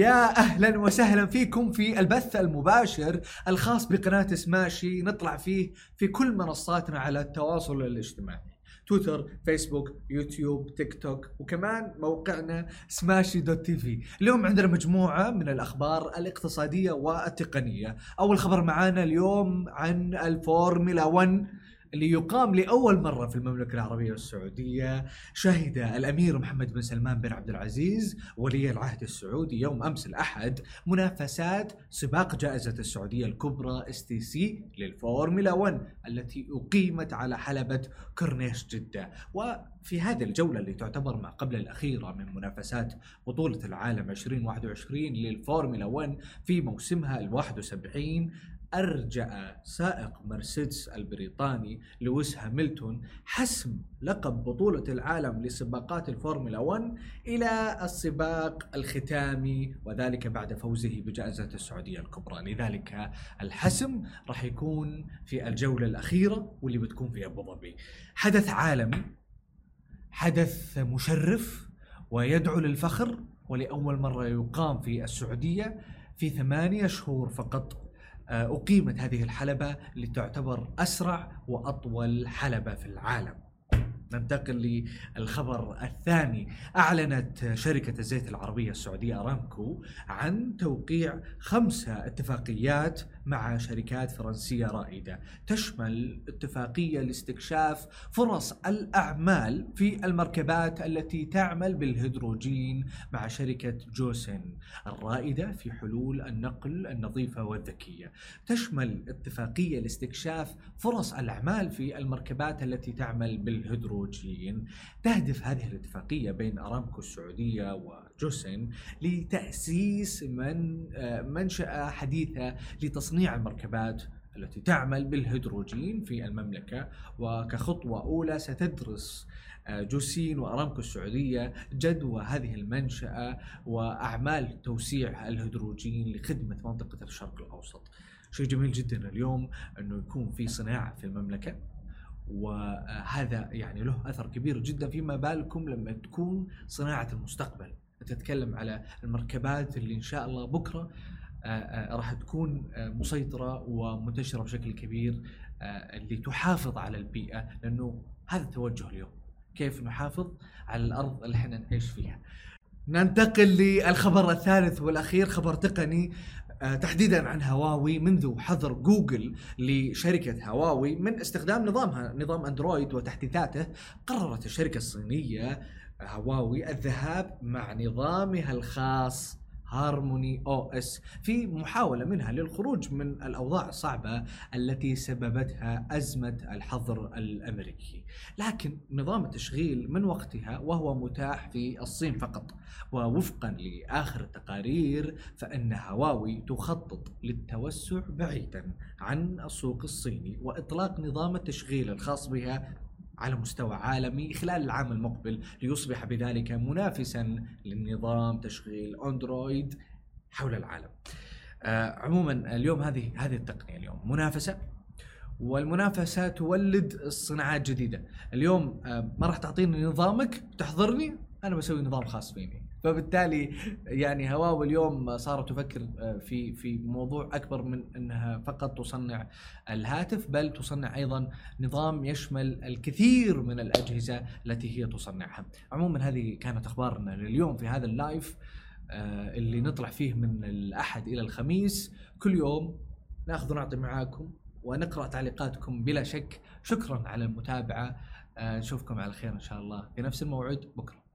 يا أهلا وسهلا فيكم في البث المباشر الخاص بقناة سماشي. نطلع فيه في كل منصاتنا على التواصل الاجتماعي. تويتر فيسبوك يوتيوب تيك توك وكمان موقعنا سماشي dot TV. اليوم عندنا مجموعة من الأخبار الاقتصادية والتقنية. أول خبر معانا اليوم عن الفورمولا 1 اللي يقام لأول مرة في المملكة العربية السعودية شهد الأمير محمد بن سلمان بن عبد العزيز ولي العهد السعودي يوم أمس الأحد منافسات سباق جائزة السعودية الكبرى STC للفورمولا 1 التي أقيمت على حلبة كورنيش جدة. وفي هذه الجولة اللي تعتبر ما قبل الأخيرة من منافسات بطولة العالم 2021 للفورمولا 1 في موسمها ال 71 أرجأ سائق مرسيدس البريطاني لويس هاملتون حسم لقب بطولة العالم لسباقات الفورمولا 1 إلى السباق الختامي وذلك بعد فوزه بجائزة السعودية الكبرى. لذلك الحسم راح يكون في الجولة الأخيرة واللي بتكون في أبو ظبي. حدث عالمي حدث مشرف ويدعو للفخر ولأول مرة يقام في السعودية في ثمانية شهور فقط أقيمت هذه الحلبة اللي تعتبر أسرع وأطول حلبة في العالم. ننتقل للخبر الثاني. أعلنت شركة الزيت العربية السعودية أرامكو عن توقيع خمسة اتفاقيات مع شركات فرنسية رائدة. تشمل اتفاقية لاستكشاف فرص الأعمال في المركبات التي تعمل بالهيدروجين مع شركة جوسن الرائدة في حلول النقل النظيفة والذكية. تشمل اتفاقية لاستكشاف فرص الأعمال في المركبات التي تعمل بالهيدروجين تهدف هذه الاتفاقية بين أرامكو السعودية وجوسن لتأسيس من آه، منشأة حديثة لتصنيع تصنيع المركبات التي تعمل بالهيدروجين في المملكة وكخطوة أولى ستدرس آه، جوسين وأرامكو السعودية جدوى هذه المنشأة وأعمال توسيع الهيدروجين لخدمة منطقة الشرق الأوسط. شيء جميل جدا اليوم أنه يكون في صناعة في المملكة وهذا يعني له أثر كبير جدا فيما بالكم لما تكون صناعة المستقبل. تتكلم على المركبات اللي إن شاء الله بكرة آه، آه، راح تكون آه، مسيطرة ومنتشرة بشكل كبير اللي تحافظ على البيئة لأنه هذا التوجه اليوم كيف نحافظ على الأرض اللي إحنا نعيش فيها. ننتقل للخبر الثالث والأخير خبر تقني تحديدا عن هواوي منذ حظر جوجل لشركة هواوي من استخدام نظامها نظام أندرويد وتحديثاته قررت الشركة الصينية هواوي الذهاب مع نظامها الخاص. هارموني أو إس. في محاولة منها للخروج من الأوضاع الصعبة التي سببتها أزمة الحظر الأمريكي، لكن نظام التشغيل من وقتها وهو متاح في الصين فقط، ووفقا لآخر التقارير فإن هواوي تخطط للتوسع بعيدا عن السوق الصيني وإطلاق نظام التشغيل الخاص بها على مستوى عالمي خلال العام المقبل ليصبح بذلك منافسا للنظام تشغيل أندرويد حول العالم. آه عموما اليوم هذه هذه التقنية اليوم منافسة والمنافسة تولد صناعات جديدة، اليوم آه ما راح تعطيني نظامك تحضرني أنا بسوي نظام خاص فيني. فبالتالي يعني هواوي اليوم صارت تفكر آه، في في موضوع أكبر من أنها فقط تصنع الهاتف بل تصنع أيضا نظام يشمل الكثير من الأجهزة التي هي تصنعها. عموما هذه كانت أخبارنا لليوم في هذا اللايف آه، اللي نطلع فيه من الأحد إلى الخميس. كل يوم نأخذ ونعطي معاكم ونقرأ تعليقاتكم بلا شك. شكرا على المتابعة. آه، نشوفكم على خير إن شاء الله في نفس الموعد. بكرة.